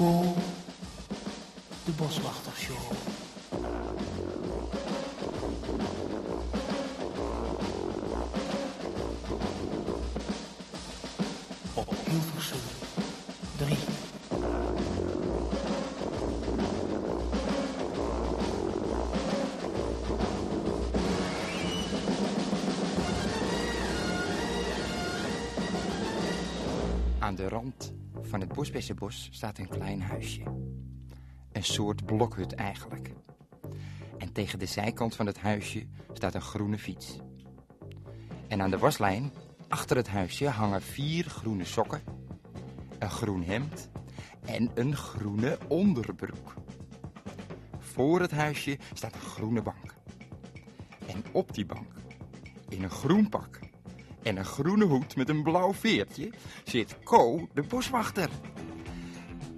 De Boswachtershow. Op Hilversum 3. Aan de rand Bosbessenbos staat een klein huisje. Een soort blokhut eigenlijk. En tegen de zijkant van het huisje staat een groene fiets. En aan de waslijn, achter het huisje, hangen vier groene sokken, een groen hemd en een groene onderbroek. Voor het huisje staat een groene bank. En op die bank, in een groen pak en een groene hoed met een blauw veertje, zit Ko, de boswachter.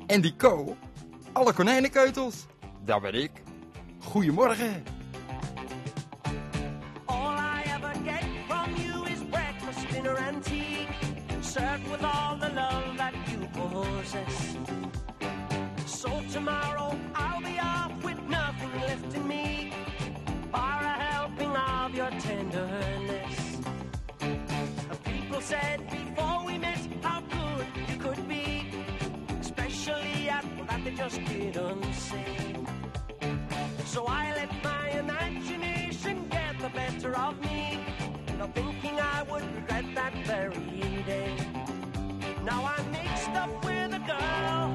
En die Ko, alle konijnenkeutels, dat ben ik. Goedemorgen. Just didn't. So I let my imagination get the better of me, not thinking I would regret that very day. Now I'm mixed up with a girl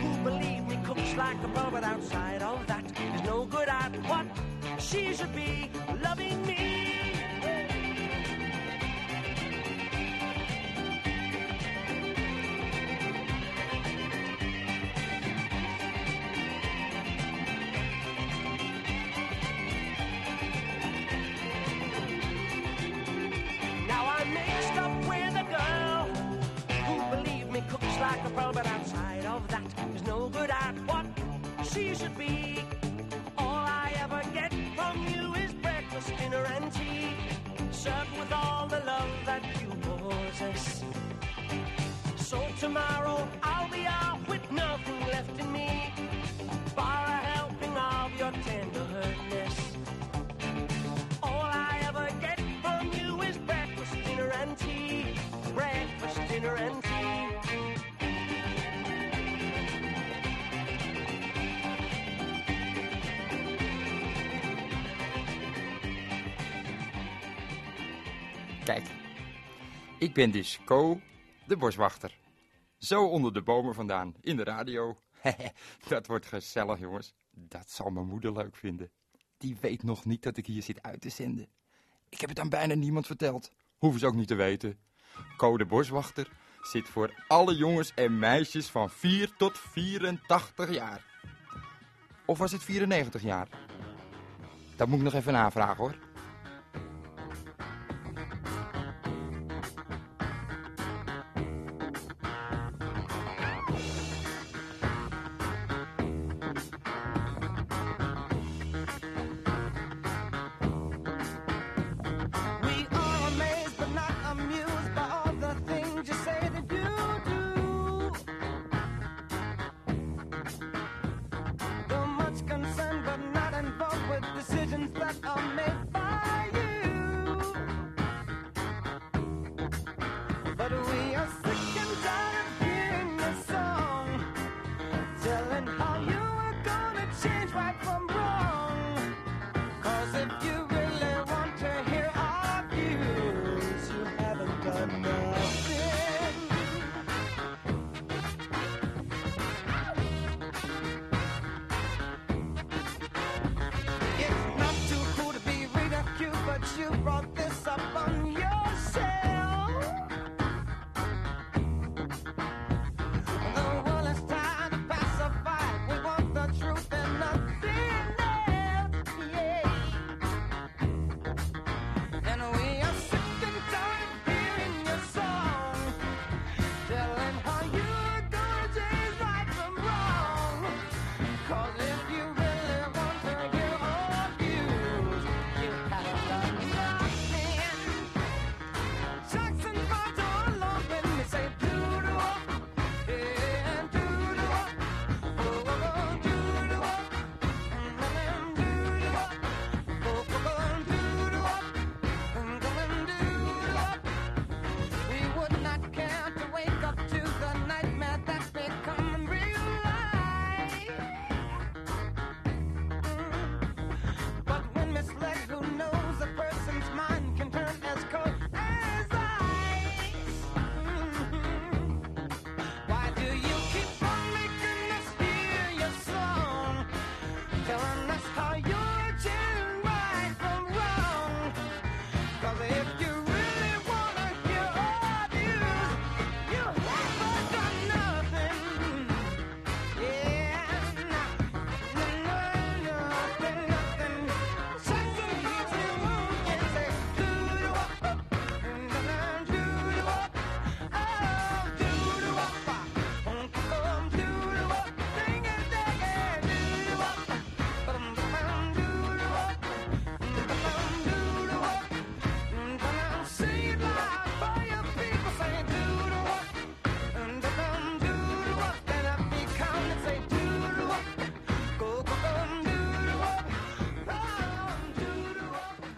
who, believe me, cooks like a pro, but outside of that is no good at what she should be loving me. Pro, but outside of that is no good at what she should be. All I ever get from you is breakfast, dinner, and tea, served with all the love that you possess. So tomorrow I'll be out with nothing left in me, bar a helping of your tenderness. Ik ben dus Ko, de boswachter. Zo onder de bomen vandaan, in de radio. dat wordt gezellig, jongens. Dat zal mijn moeder leuk vinden. Die weet nog niet dat ik hier zit uit te zenden. Ik heb het aan bijna niemand verteld. Hoeven ze ook niet te weten. Ko, de boswachter, zit voor alle jongens en meisjes van 4 tot 84 jaar. Of was het 94 jaar? Dat moet ik nog even navragen, hoor.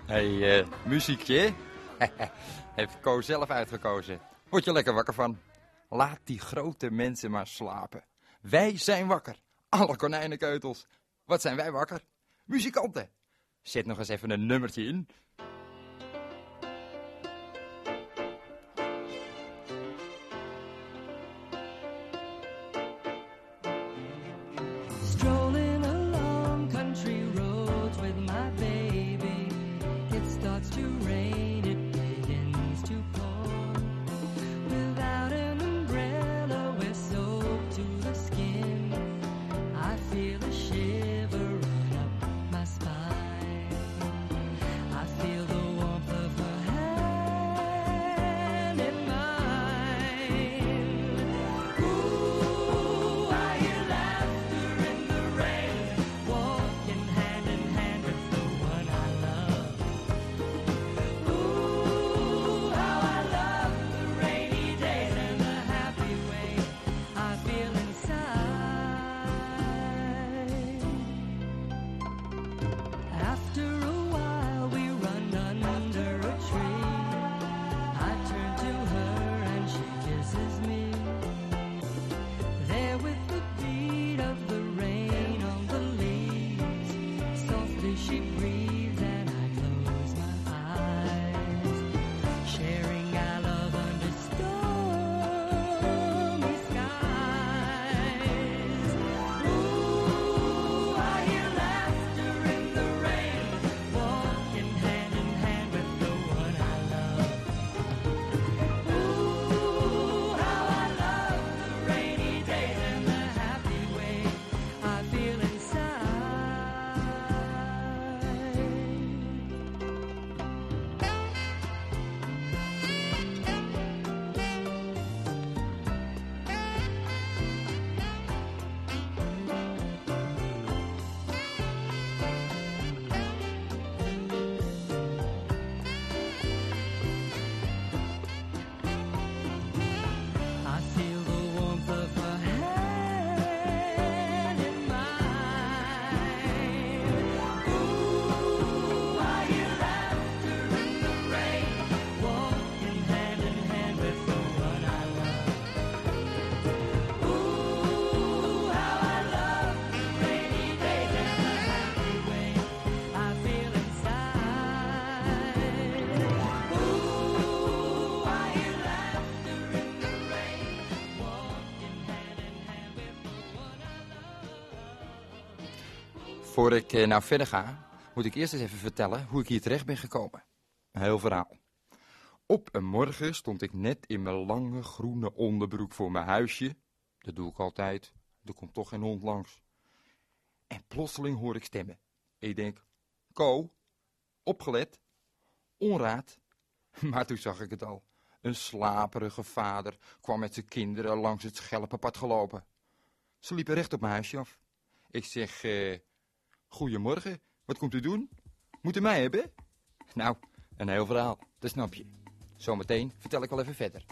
Hey, uh, muziekje. Heeft Ko zelf uitgekozen. Word je lekker wakker van. Laat die grote mensen maar slapen. Wij zijn wakker. Alle konijnenkeutels. Wat zijn wij wakker? Muzikanten. Zet nog eens even een nummertje in. Voor ik eh, nou verder ga, moet ik eerst eens even vertellen hoe ik hier terecht ben gekomen. Een heel verhaal. Op een morgen stond ik net in mijn lange groene onderbroek voor mijn huisje. Dat doe ik altijd, er komt toch geen hond langs. En plotseling hoor ik stemmen. Ik denk, Ko, opgelet, onraad. Maar toen zag ik het al. Een slaperige vader kwam met zijn kinderen langs het schelpenpad gelopen. Ze liepen recht op mijn huisje af. Ik zeg, eh, Goedemorgen, wat komt u doen? Moet u mij hebben? Nou, een heel verhaal, dat snap je. Zometeen vertel ik wel even verder.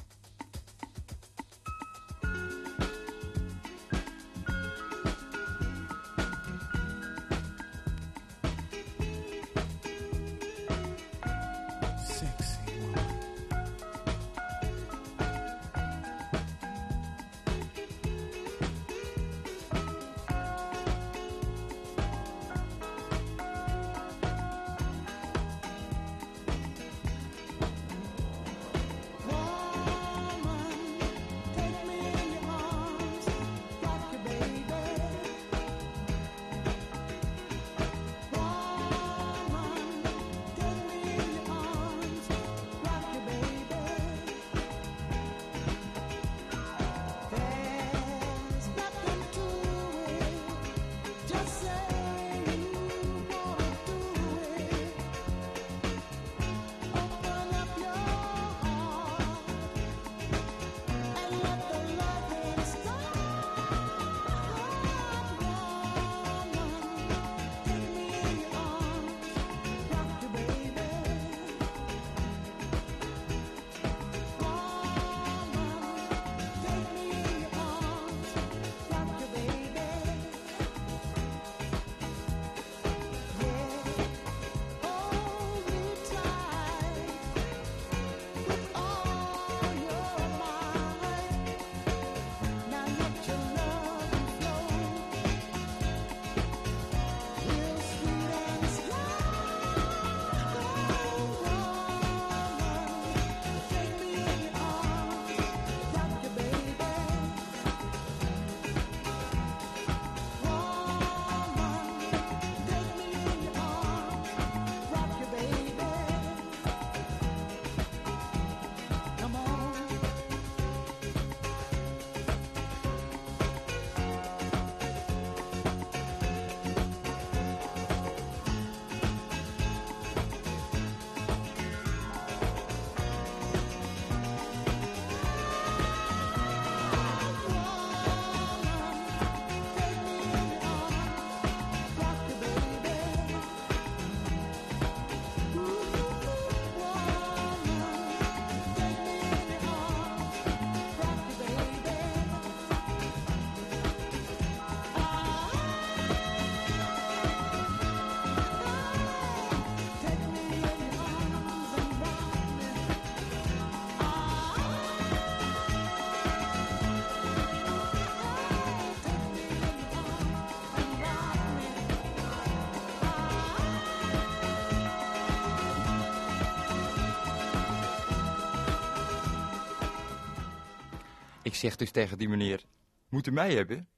Ik zeg dus tegen die meneer, moet u mij hebben?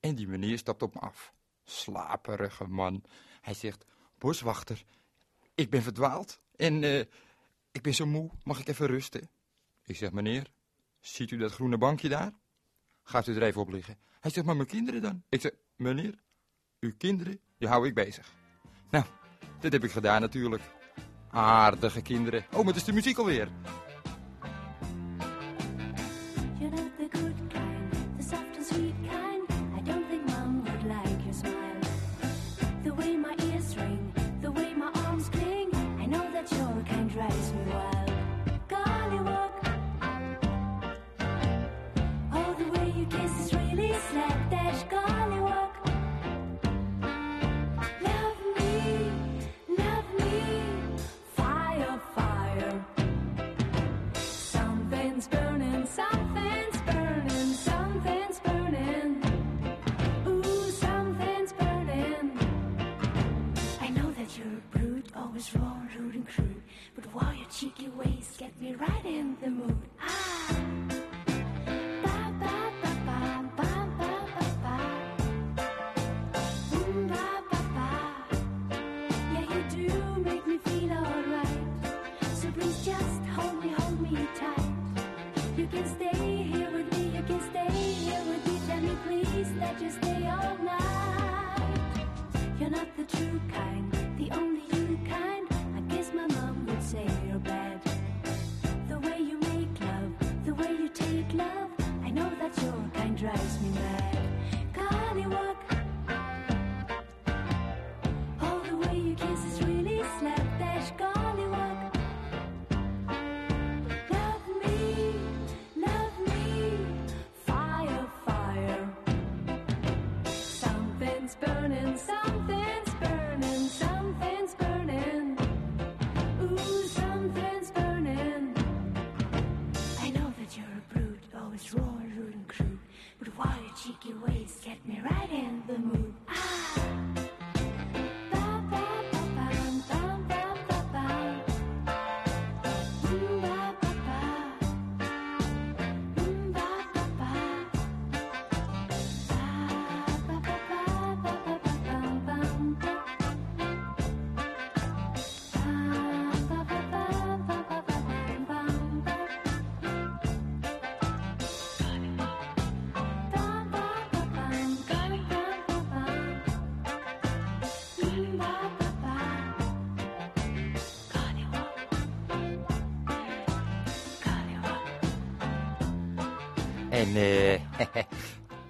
En die meneer stapt op me af. Slaperige man. Hij zegt, boswachter, ik ben verdwaald en eh, ik ben zo moe, mag ik even rusten? Ik zeg, meneer, ziet u dat groene bankje daar? Gaat u er even op liggen. Hij zegt, maar mijn kinderen dan? Ik zeg, meneer, uw kinderen, die hou ik bezig. Nou, dat heb ik gedaan natuurlijk. Aardige kinderen. Oh, maar het is de muziek alweer.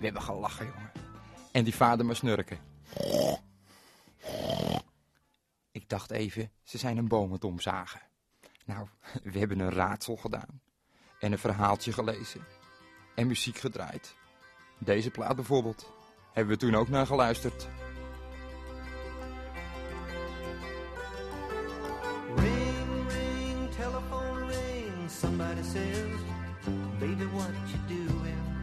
We hebben gelachen, jongen. En die vader maar snurken. Ik dacht even, ze zijn een boom aan. Nou, we hebben een raadsel gedaan. En een verhaaltje gelezen. En muziek gedraaid. Deze plaat bijvoorbeeld. Hebben we toen ook naar geluisterd. Ring, ring, telephone ring. Somebody says, baby what you doing?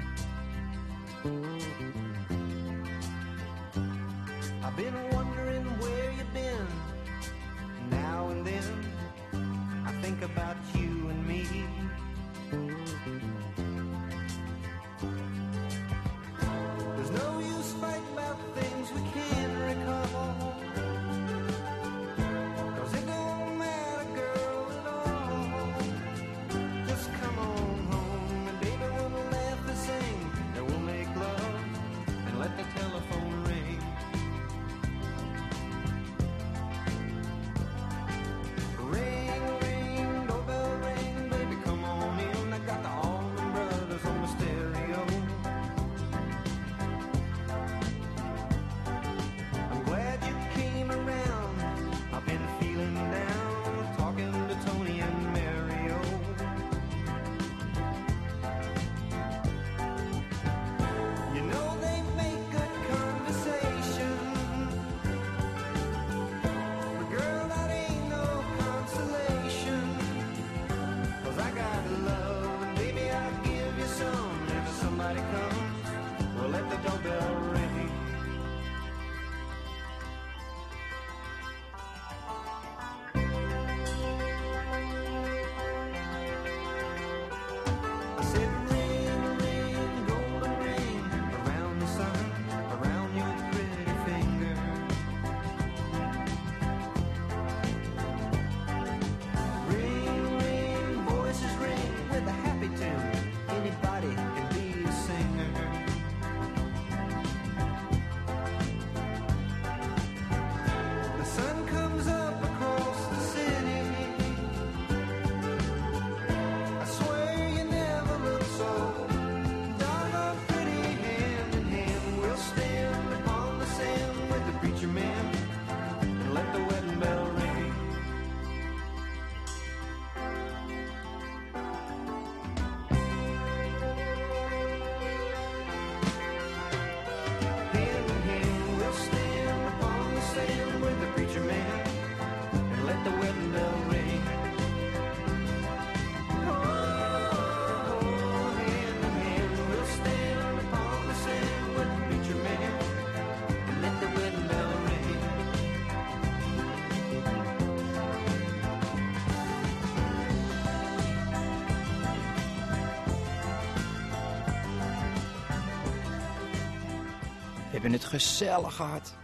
Hebben het gezellig gehad.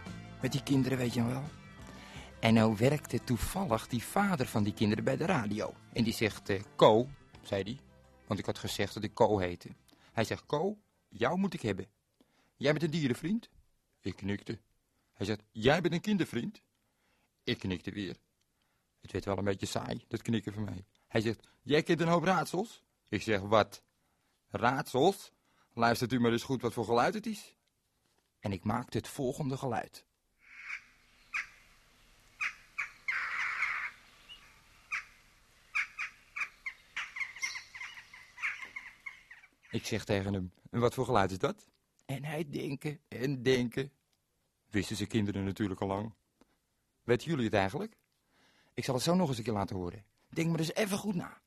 Met die kinderen, weet je wel. En nou werkte toevallig die vader van die kinderen bij de radio. En die zegt, eh Ko, zei hij. Want ik had gezegd dat ik Ko heette. Hij zegt, Ko, jou moet ik hebben. Jij bent een dierenvriend? Ik knikte. Hij zegt, jij bent een kindervriend? Ik knikte weer. Het werd wel een beetje saai, dat knikken van mij. Hij zegt, jij kent een hoop raadsels? Ik zeg, wat? Raadsels? Luistert u maar eens goed wat voor geluid het is. En ik maakte het volgende geluid. Ik zeg tegen hem, en wat voor geluid is dat? En hij denken en denken. Wisten zijn kinderen natuurlijk al lang. Weten jullie het eigenlijk? Ik zal het zo nog eens een keer laten horen. Denk maar eens even goed na.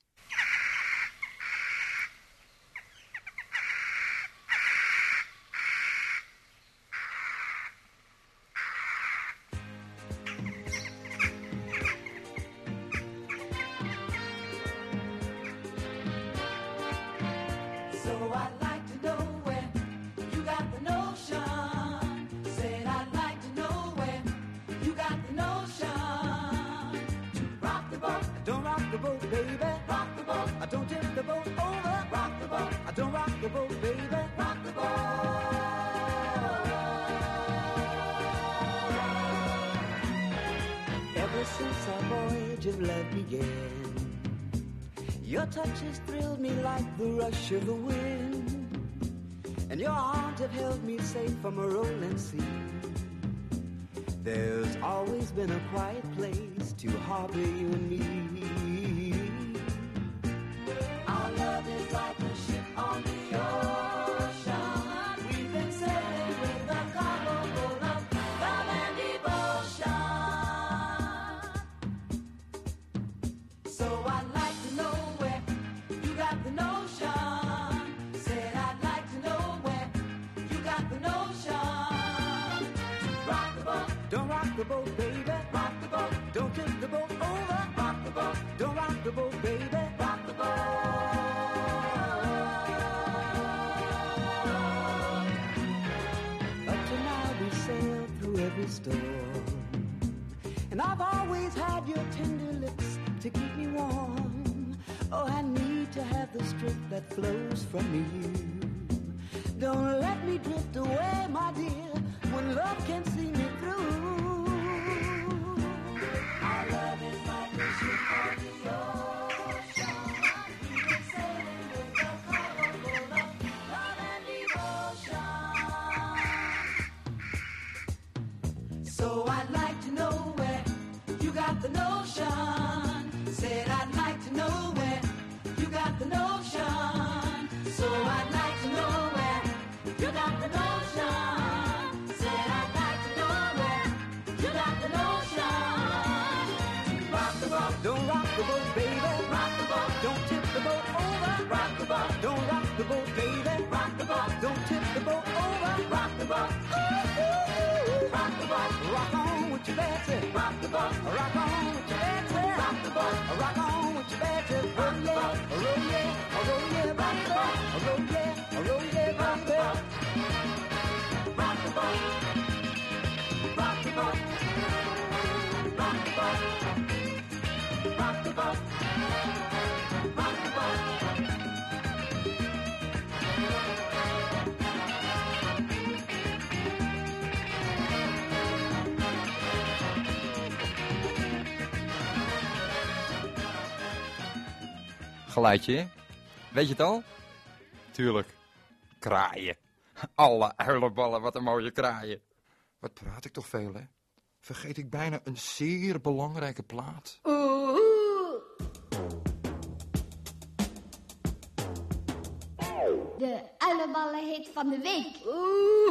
To have the strength that flows from you. Don't let me drift away, my dear, when love can see me through. Rock the boat, rock on with your. Rock the boat, rock on with your. Rock the boat, rock on with your. Roll yeah, roll yeah, roll yeah, rock the boat, roll yeah, roll yeah, rock the boat. Rock the boat, rock the boat, rock the boat, rock the boat, Geluidje, hè? Weet je het al? Tuurlijk. Kraaien. Alle uilenballen, wat een mooie kraaien. Wat praat ik toch veel, hè? Vergeet ik bijna een zeer belangrijke plaat. De uilenballen hit van de week. Going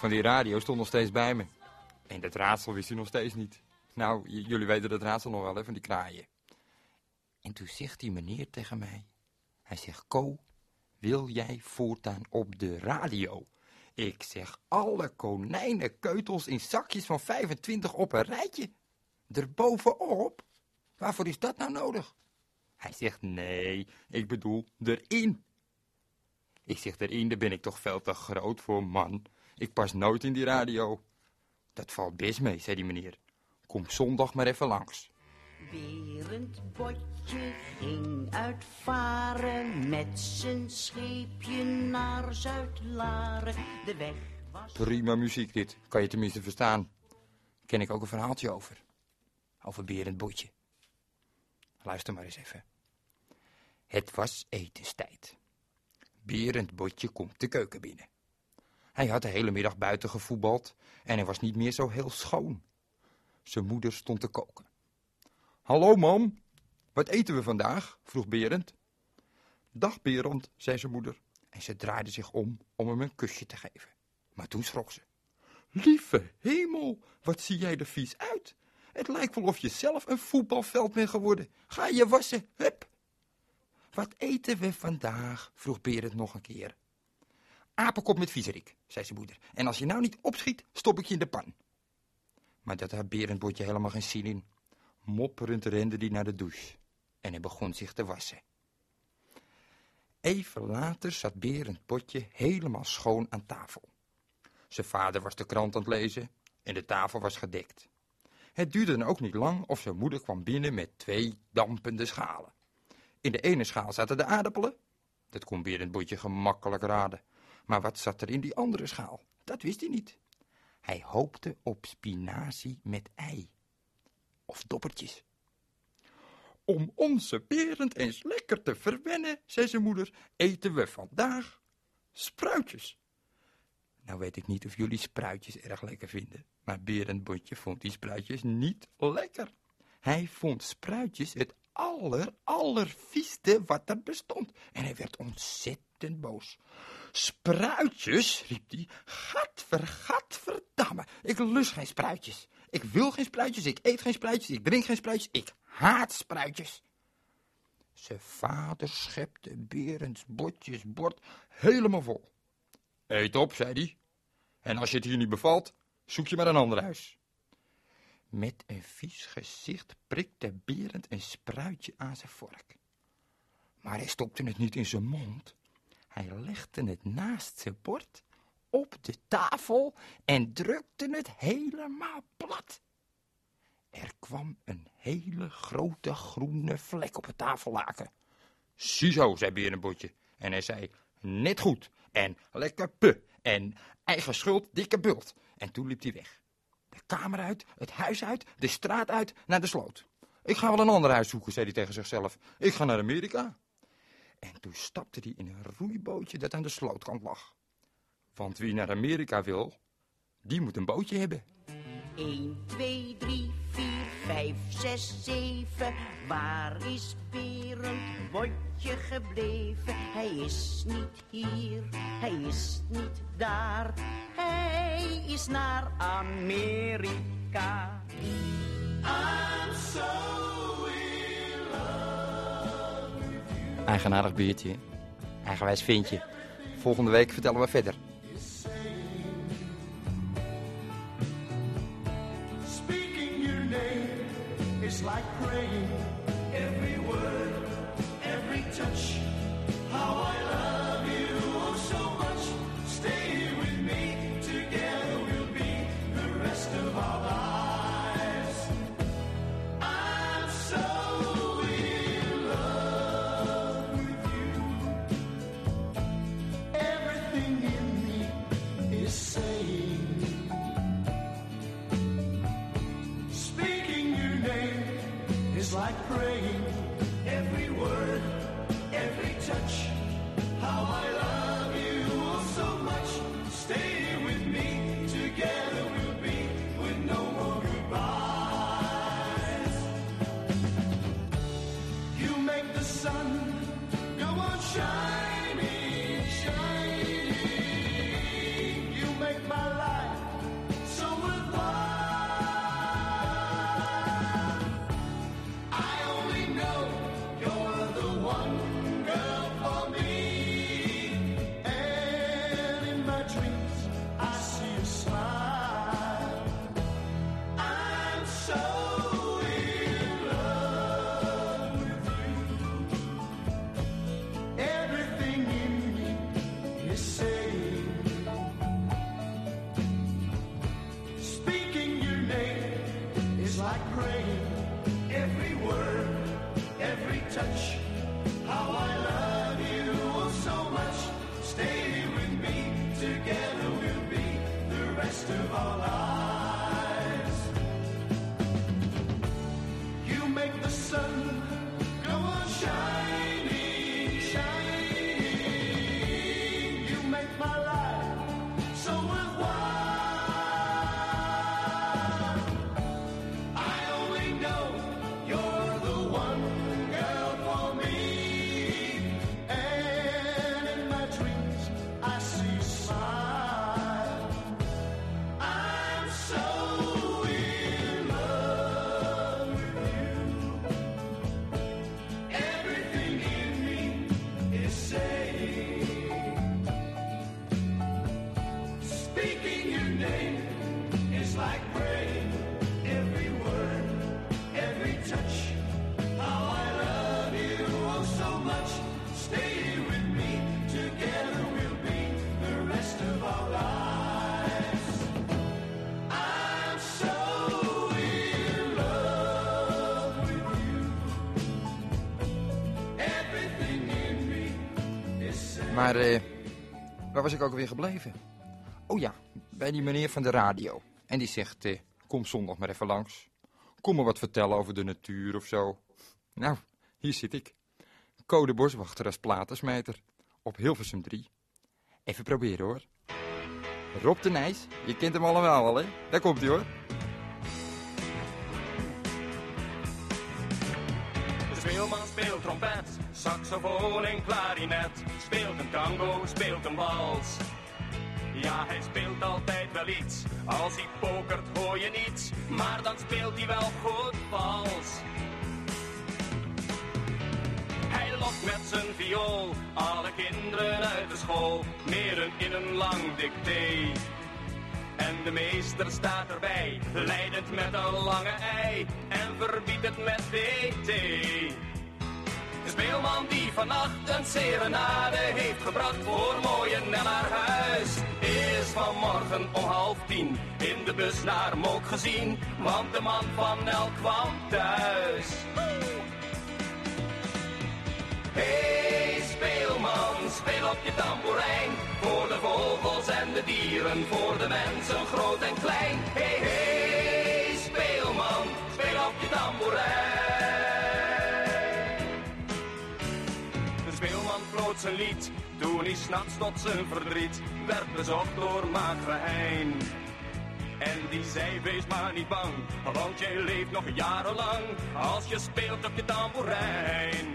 van die radio stond nog steeds bij me. En dat raadsel wist hij nog steeds niet. Nou, jullie weten dat raadsel nog wel, hè, van die kraaien. En toen zegt die meneer tegen mij. Hij zegt, Ko, wil jij voortaan op de radio? Ik zeg, alle konijnenkeutels in zakjes van 25 op een rijtje. Erbovenop? Waarvoor is dat nou nodig? Hij zegt, nee, ik bedoel erin. Ik zeg, erin, daar ben ik toch veel te groot voor, man. Ik pas nooit in die radio. Dat valt best mee, zei die meneer. Kom zondag maar even langs. Berend Botje ging uitvaren met zijn scheepje naar Zuid-Laren. De weg was Prima muziek dit, kan je tenminste verstaan. Ken ik ook een verhaaltje over. Over Berend Botje. Luister maar eens even. Het was etenstijd. Berend Botje komt de keuken binnen. Hij had de hele middag buiten gevoetbald en hij was niet meer zo heel schoon. Zijn moeder stond te koken. Hallo, mam. Wat eten we vandaag? vroeg Berend. Dag, Berend, zei zijn moeder. En ze draaide zich om om hem een kusje te geven. Maar toen schrok ze. Lieve hemel, wat zie jij er vies uit. Het lijkt wel of je zelf een voetbalveld bent geworden. Ga je wassen, hup. Wat eten we vandaag? vroeg Berend nog een keer. Apenkop met viezerik, zei zijn moeder. En als je nou niet opschiet, stop ik je in de pan. Maar dat had Berendbotje helemaal geen zin in. Mopperend rende hij naar de douche. En hij begon zich te wassen. Even later zat Berend Potje helemaal schoon aan tafel. Zijn vader was de krant aan het lezen en de tafel was gedekt. Het duurde dan ook niet lang of zijn moeder kwam binnen met twee dampende schalen. In de ene schaal zaten de aardappelen. Dat kon Berend Potje gemakkelijk raden. Maar wat zat er in die andere schaal? Dat wist hij niet. Hij hoopte op spinazie met ei. Of doppertjes. Om onze Berend eens lekker te verwennen, zei zijn moeder, eten we vandaag spruitjes. Nou weet ik niet of jullie spruitjes erg lekker vinden, maar Berend Botje vond die spruitjes niet lekker. Hij vond spruitjes het aller, allervieste wat er bestond en hij werd ontzettend boos. Spruitjes, riep hij, gadver, gadverdamme, ik lust geen spruitjes. Ik wil geen spruitjes, ik eet geen spruitjes, ik drink geen spruitjes, ik haat spruitjes. Zijn vader schepte Berends botjes bord helemaal vol. Eet op, zei hij. En als je het hier niet bevalt, zoek je maar een ander huis. Met een vies gezicht prikte Berend een spruitje aan zijn vork. Maar hij stopte het niet in zijn mond. Hij legde het naast zijn bord op de tafel en drukte het helemaal plat. Er kwam een hele grote groene vlek op het tafellaken. Ziezo, zei Berenbotje. En hij zei, net goed. En lekker pu. En eigen schuld, dikke bult. En toen liep hij weg. De kamer uit, het huis uit, de straat uit, naar de sloot. Ik ga wel een ander huis zoeken, zei hij tegen zichzelf. Ik ga naar Amerika. En toen stapte hij in een roeibootje dat aan de slootkant lag. Want wie naar Amerika wil, die moet een bootje hebben. 1, 2, 3, 4, 5, 6, 7. Waar is Berend Botje gebleven? Hij is niet hier, hij is niet daar. Hij is naar Amerika. Eigenaardig beertje. Eigenwijs vindje. Volgende week vertellen we verder. Speaking your name is like praying. Every word, every touch. How I Maar eh, waar was ik ook weer gebleven? Oh ja, bij die meneer van de radio. En die zegt, eh, kom zondag maar even langs. Kom me wat vertellen over de natuur of zo. Nou, hier zit ik. Code Boswachter als platensmijter. Op Hilversum 3. Even proberen hoor. Rob de Nijs, je kent hem allemaal wel hè? Daar komt hij hoor. Saxofoon en klarinet. Speelt een tango, speelt een wals. Ja, hij speelt altijd wel iets. Als hij pokert hoor je niets, maar dan speelt hij wel goed vals. Hij lokt met zijn viool alle kinderen uit de school. Meer in een lang dicté. En de meester staat erbij, leidend met een lange ei. En verbiedt het met DT. De speelman die vannacht een serenade heeft gebracht voor mooie naar huis. Is vanmorgen om half tien in de bus naar Mook gezien, want de man van Nel kwam thuis. Hey speelman, speel op je tamboerijn. Voor de vogels en de dieren, voor de mensen groot en klein. Hey, hey, toen hij s'nachts tot zijn verdriet werd bezocht door magere Hein. En die zei, wees maar niet bang, want jij leeft nog jarenlang als je speelt op je tamboerijn.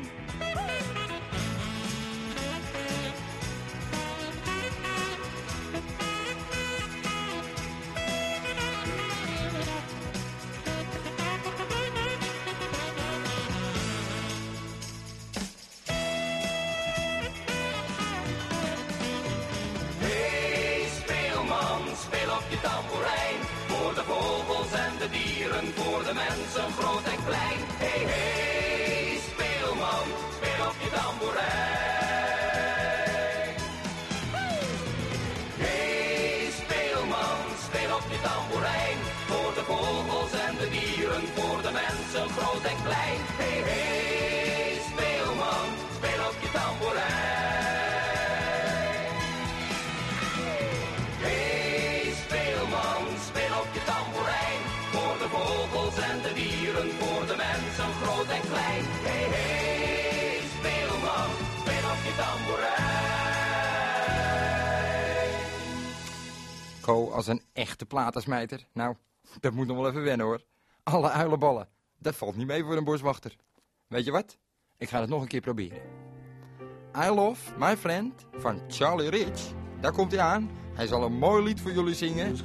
Als een echte platensmijter. Nou, dat moet nog wel even wennen hoor. Alle uilenballen. Dat valt niet mee voor een boswachter. Weet je wat? Ik ga het nog een keer proberen. I Love My Friend van Charlie Rich. Daar komt hij aan. Hij zal een mooi lied voor jullie zingen.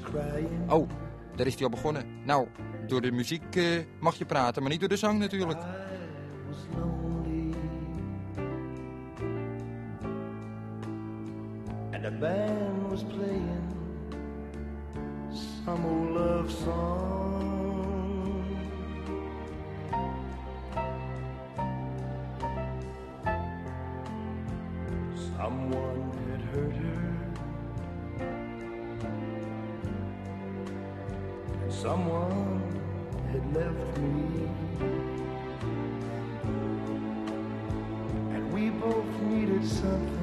Oh, daar is hij al begonnen. Nou, door de muziek eh, mag je praten, maar niet door de zang natuurlijk. and the band was playing some old love song. Someone had hurt her. And someone had left me. And we both needed something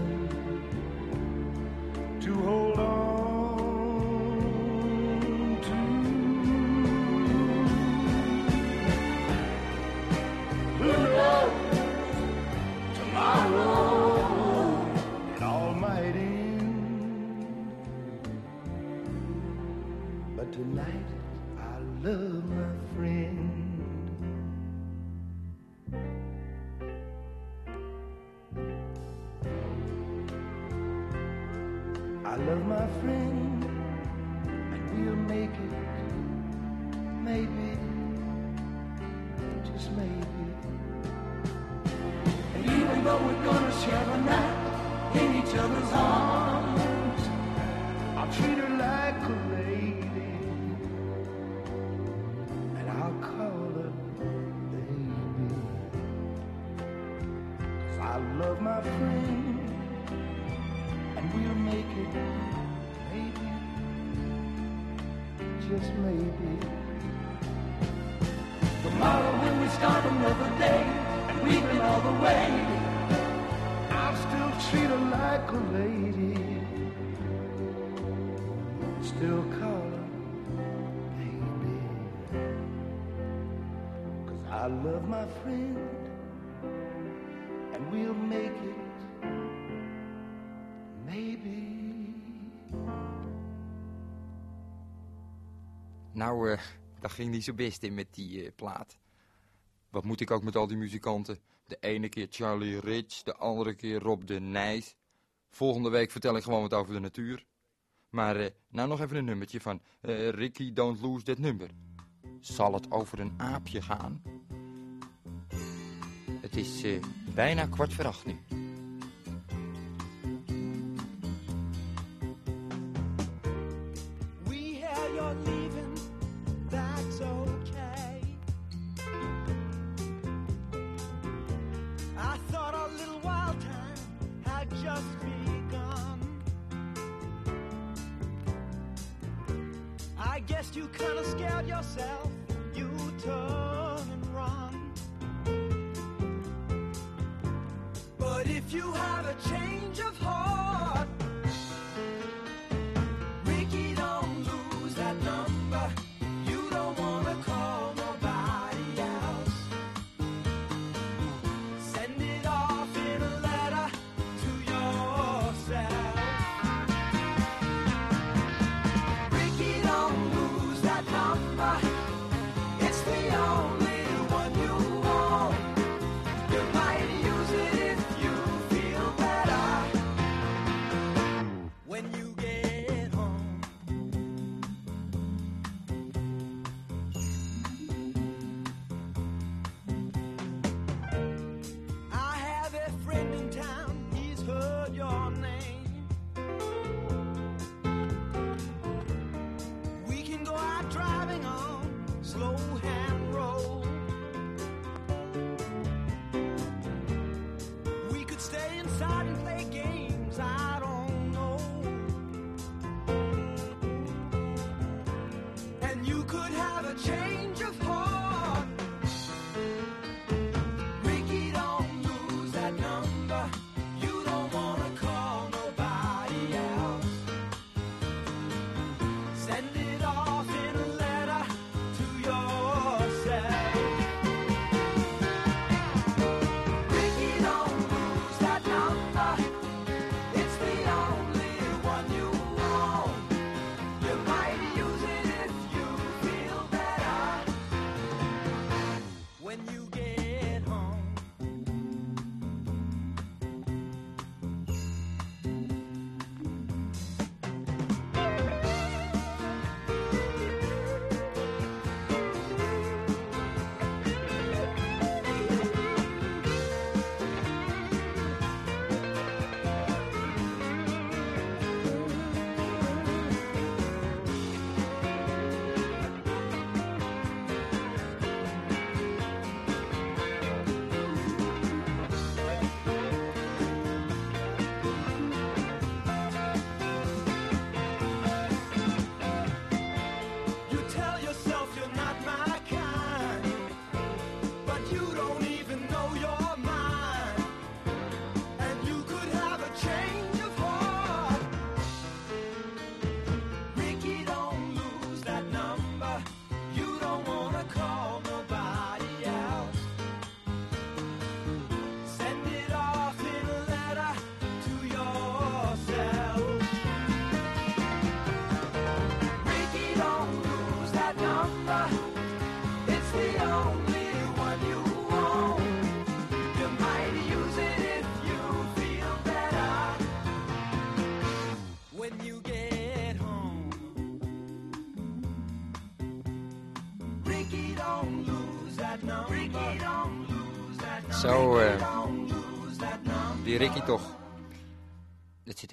Nou, eh, dat ging niet zo best in met die eh, plaat. Wat moet ik ook met al die muzikanten? De ene keer Charlie Rich, de andere keer Rob de Nijs. Volgende week vertel ik gewoon wat over de natuur. Maar uh, nou nog even een nummertje van Ricky Don't Lose That Number. Zal het over een aapje gaan? Het is bijna kwart voor acht nu.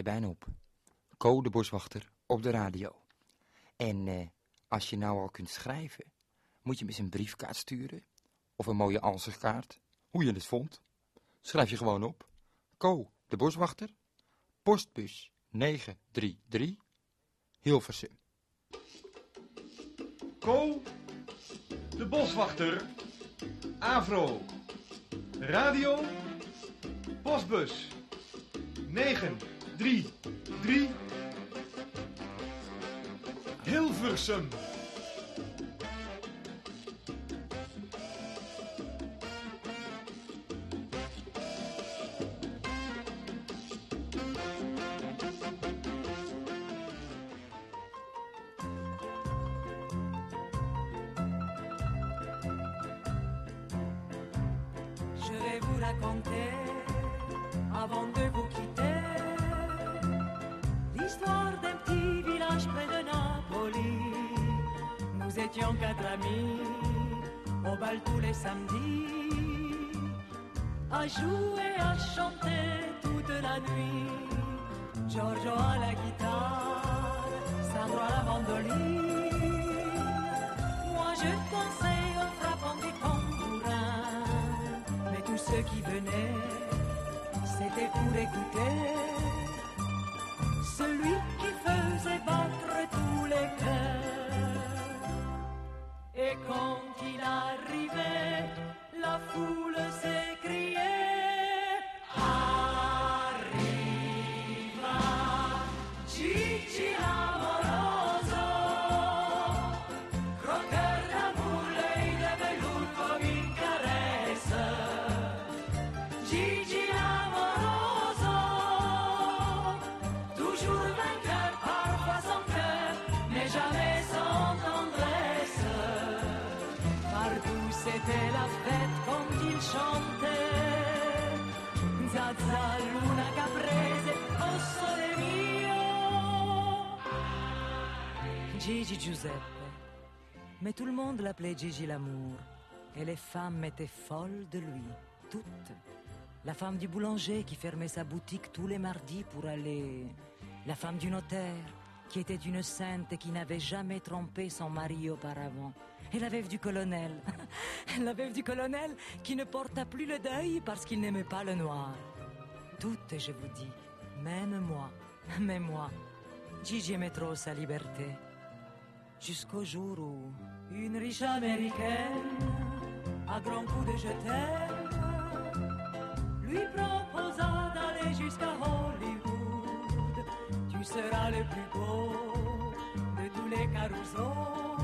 bijna op. Co de boswachter op de radio. En eh, als je nou al kunt schrijven, moet je hem eens een briefkaart sturen. Of een mooie ansichtkaart. Hoe je het vond. Schrijf je gewoon op. Co de boswachter. Postbus 933 Hilversum. Co de boswachter. Avro. Radio. Postbus 9 3, 3. Hilversum. Mais tout le monde l'appelait Gigi l'amour. Et les femmes étaient folles de lui, toutes. La femme du boulanger qui fermait sa boutique tous les mardis pour aller. La femme du notaire qui était une sainte et qui n'avait jamais trompé son mari auparavant. Et la veuve du colonel. la veuve du colonel qui ne porta plus le deuil parce qu'il n'aimait pas le noir. Toutes, je vous dis, même moi, même moi, Gigi aimait trop sa liberté. Jusqu'au jour où une riche américaine, à grands coups de je lui proposa d'aller jusqu'à Hollywood. Tu seras le plus beau de tous les carousaux.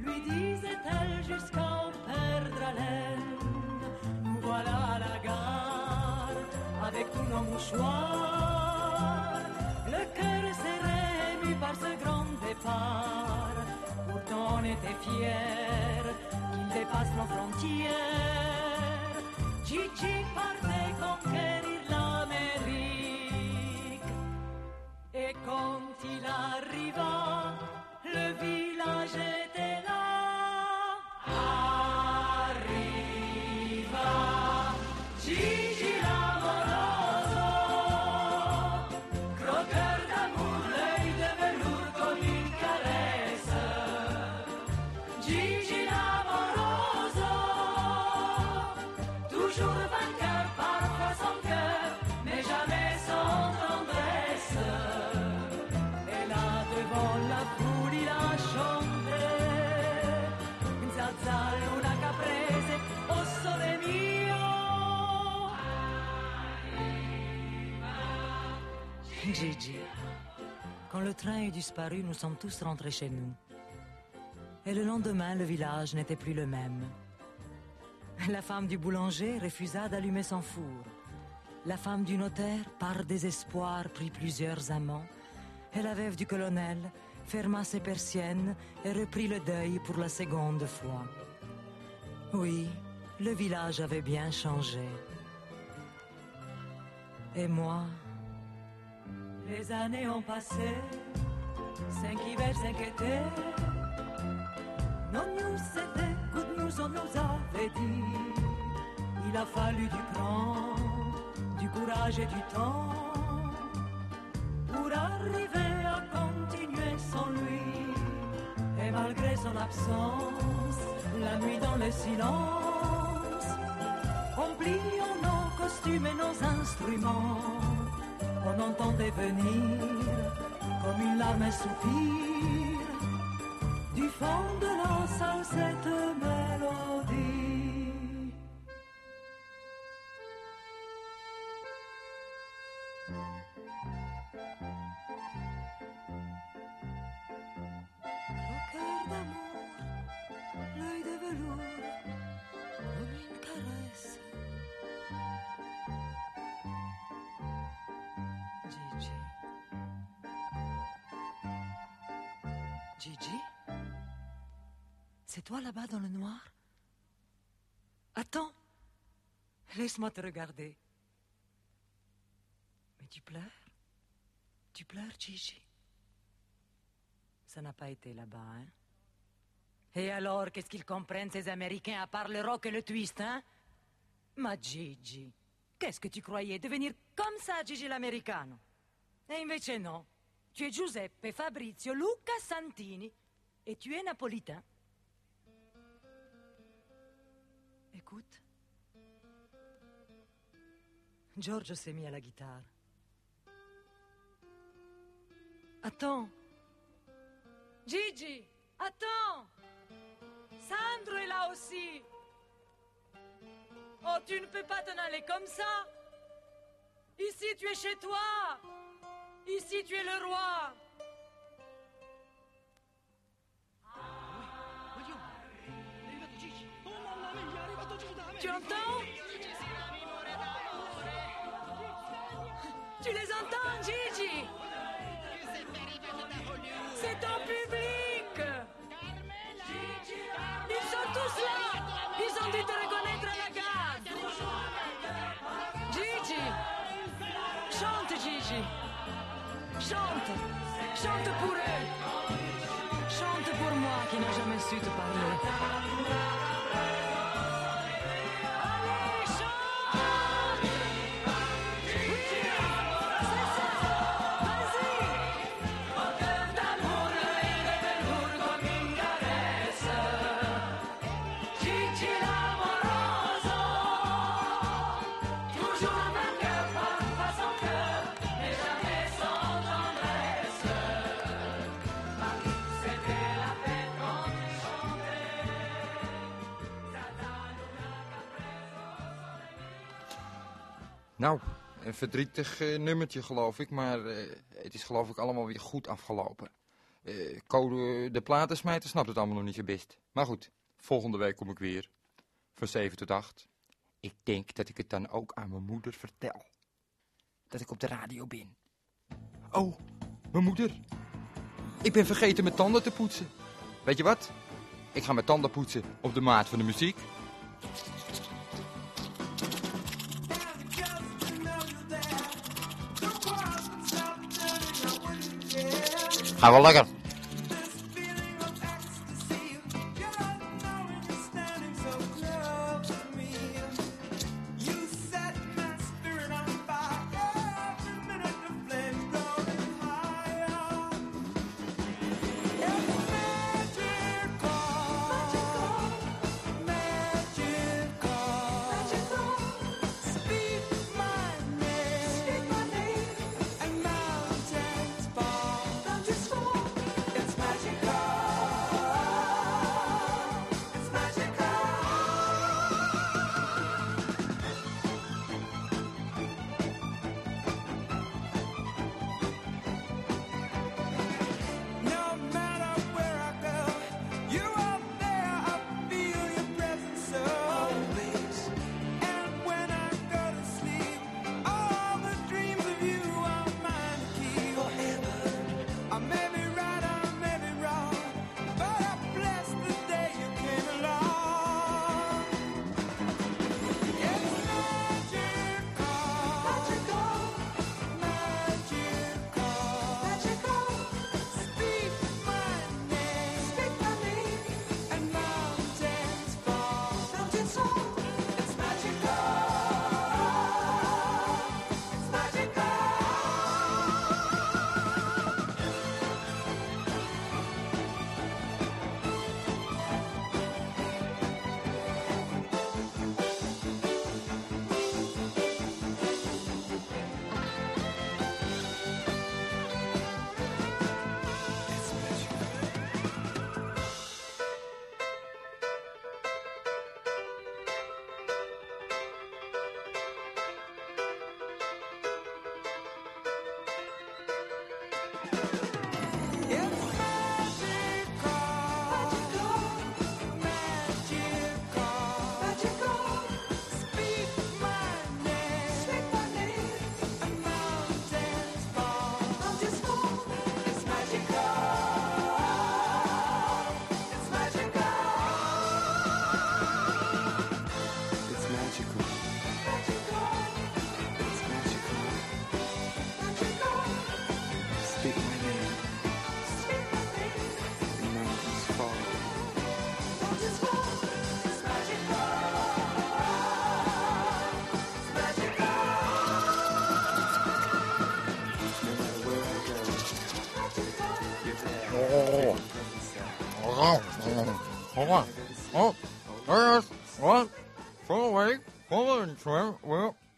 Lui disait-elle jusqu'à en perdre haleine. Nous voilà à la gare avec tous nos mouchoirs. Était fiers qu'il dépasse nos frontières. Gigi partait conquérir l'Amérique. Et quand il arriva, le village était Gigi, quand le train est disparu, nous sommes tous rentrés chez nous. Et le lendemain, le village n'était plus le même. La femme du boulanger refusa d'allumer son four. La femme du notaire, par désespoir, prit plusieurs amants. Et la veuve du colonel ferma ses persiennes et reprit le deuil pour la seconde fois. Oui, le village avait bien changé. Et moi, les années ont passé, cinq hivers, cinq étés. Non news, c'était good news, on nous avait dit. Il a fallu du cran, du courage et du temps pour arriver à continuer sans lui. Et malgré son absence, la nuit dans le silence, en pliant nos costumes et nos instruments, on entendait venir comme une larme un du fond de salle cette mélodie. Toi là-bas dans le noir? Attends. Laisse-moi te regarder. Mais tu pleures Tu pleures, Gigi Ça n'a pas été là-bas, hein? Et alors, qu'est-ce qu'ils comprennent, ces Américains, à part le rock et le twist, hein? Ma Gigi, qu'est-ce que tu croyais? Devenir comme ça, Gigi l'americano? E invece no. Tu es Giuseppe Fabrizio Luca Santini et tu es napolitain. Écoute. Giorgio s'est mis à la guitare. Attends. Gigi, attends. Sandro est là aussi. Oh, tu ne peux pas t'en aller comme ça. Ici, tu es chez toi. Ici, tu es le roi. Entends Tu les entends, Gigi? C'est ton public. Ils sont tous là. Ils ont dû te reconnaître à la gare Gigi. Chante, Gigi. Chante. Chante pour eux. Chante pour moi qui n'a jamais su te parler Nou, een verdrietig eh, nummertje geloof ik, maar eh, het is geloof ik allemaal weer goed afgelopen. Eh Code de platensmijter snapt het allemaal nog niet zo best. Maar goed, volgende week kom ik weer. Van 7 tot 8. Ik denk dat ik het dan ook aan mijn moeder vertel. Dat ik op de radio ben. Oh, mijn moeder. Ik ben vergeten mijn tanden te poetsen. Weet je wat? Ik ga mijn tanden poetsen op de maat van de muziek. Ga wel lekker. Speak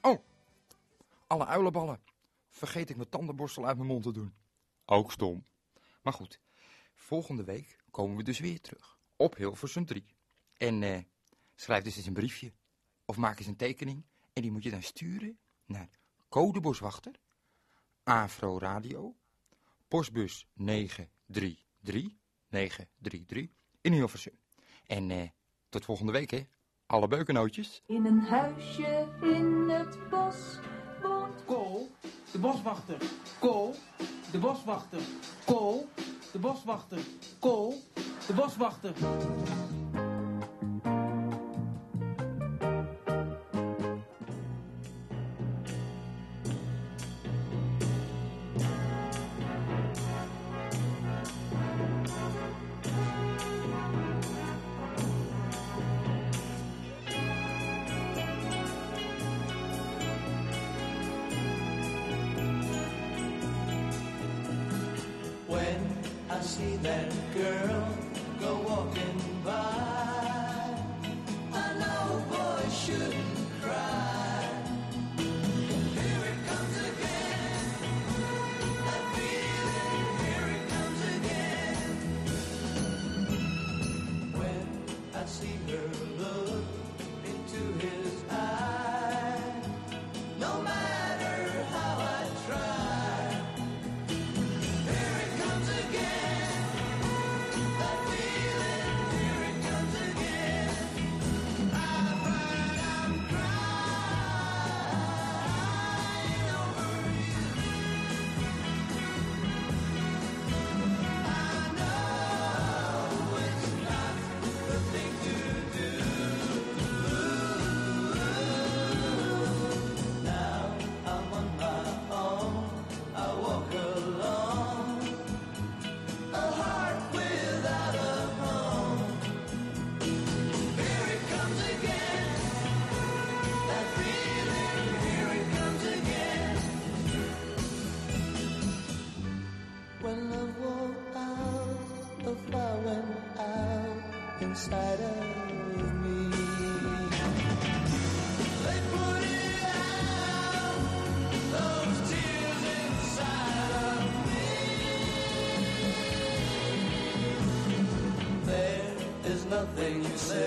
Oh, alle uilenballen. Vergeet ik mijn tandenborstel uit mijn mond te doen. Ook stom. Maar goed, volgende week komen we dus weer terug. Op Hilversum 3. En eh, schrijf dus eens een briefje. Of maak eens een tekening. En die moet je dan sturen naar Codeboswachter, Afro Radio, postbus 933, 933 in Hilversum. En eh, tot volgende week, hè. Alle beukennootjes. In een huisje in het bos woont Kool, de boswachter. Kool, de boswachter. Kool, de boswachter. Kool, de boswachter. say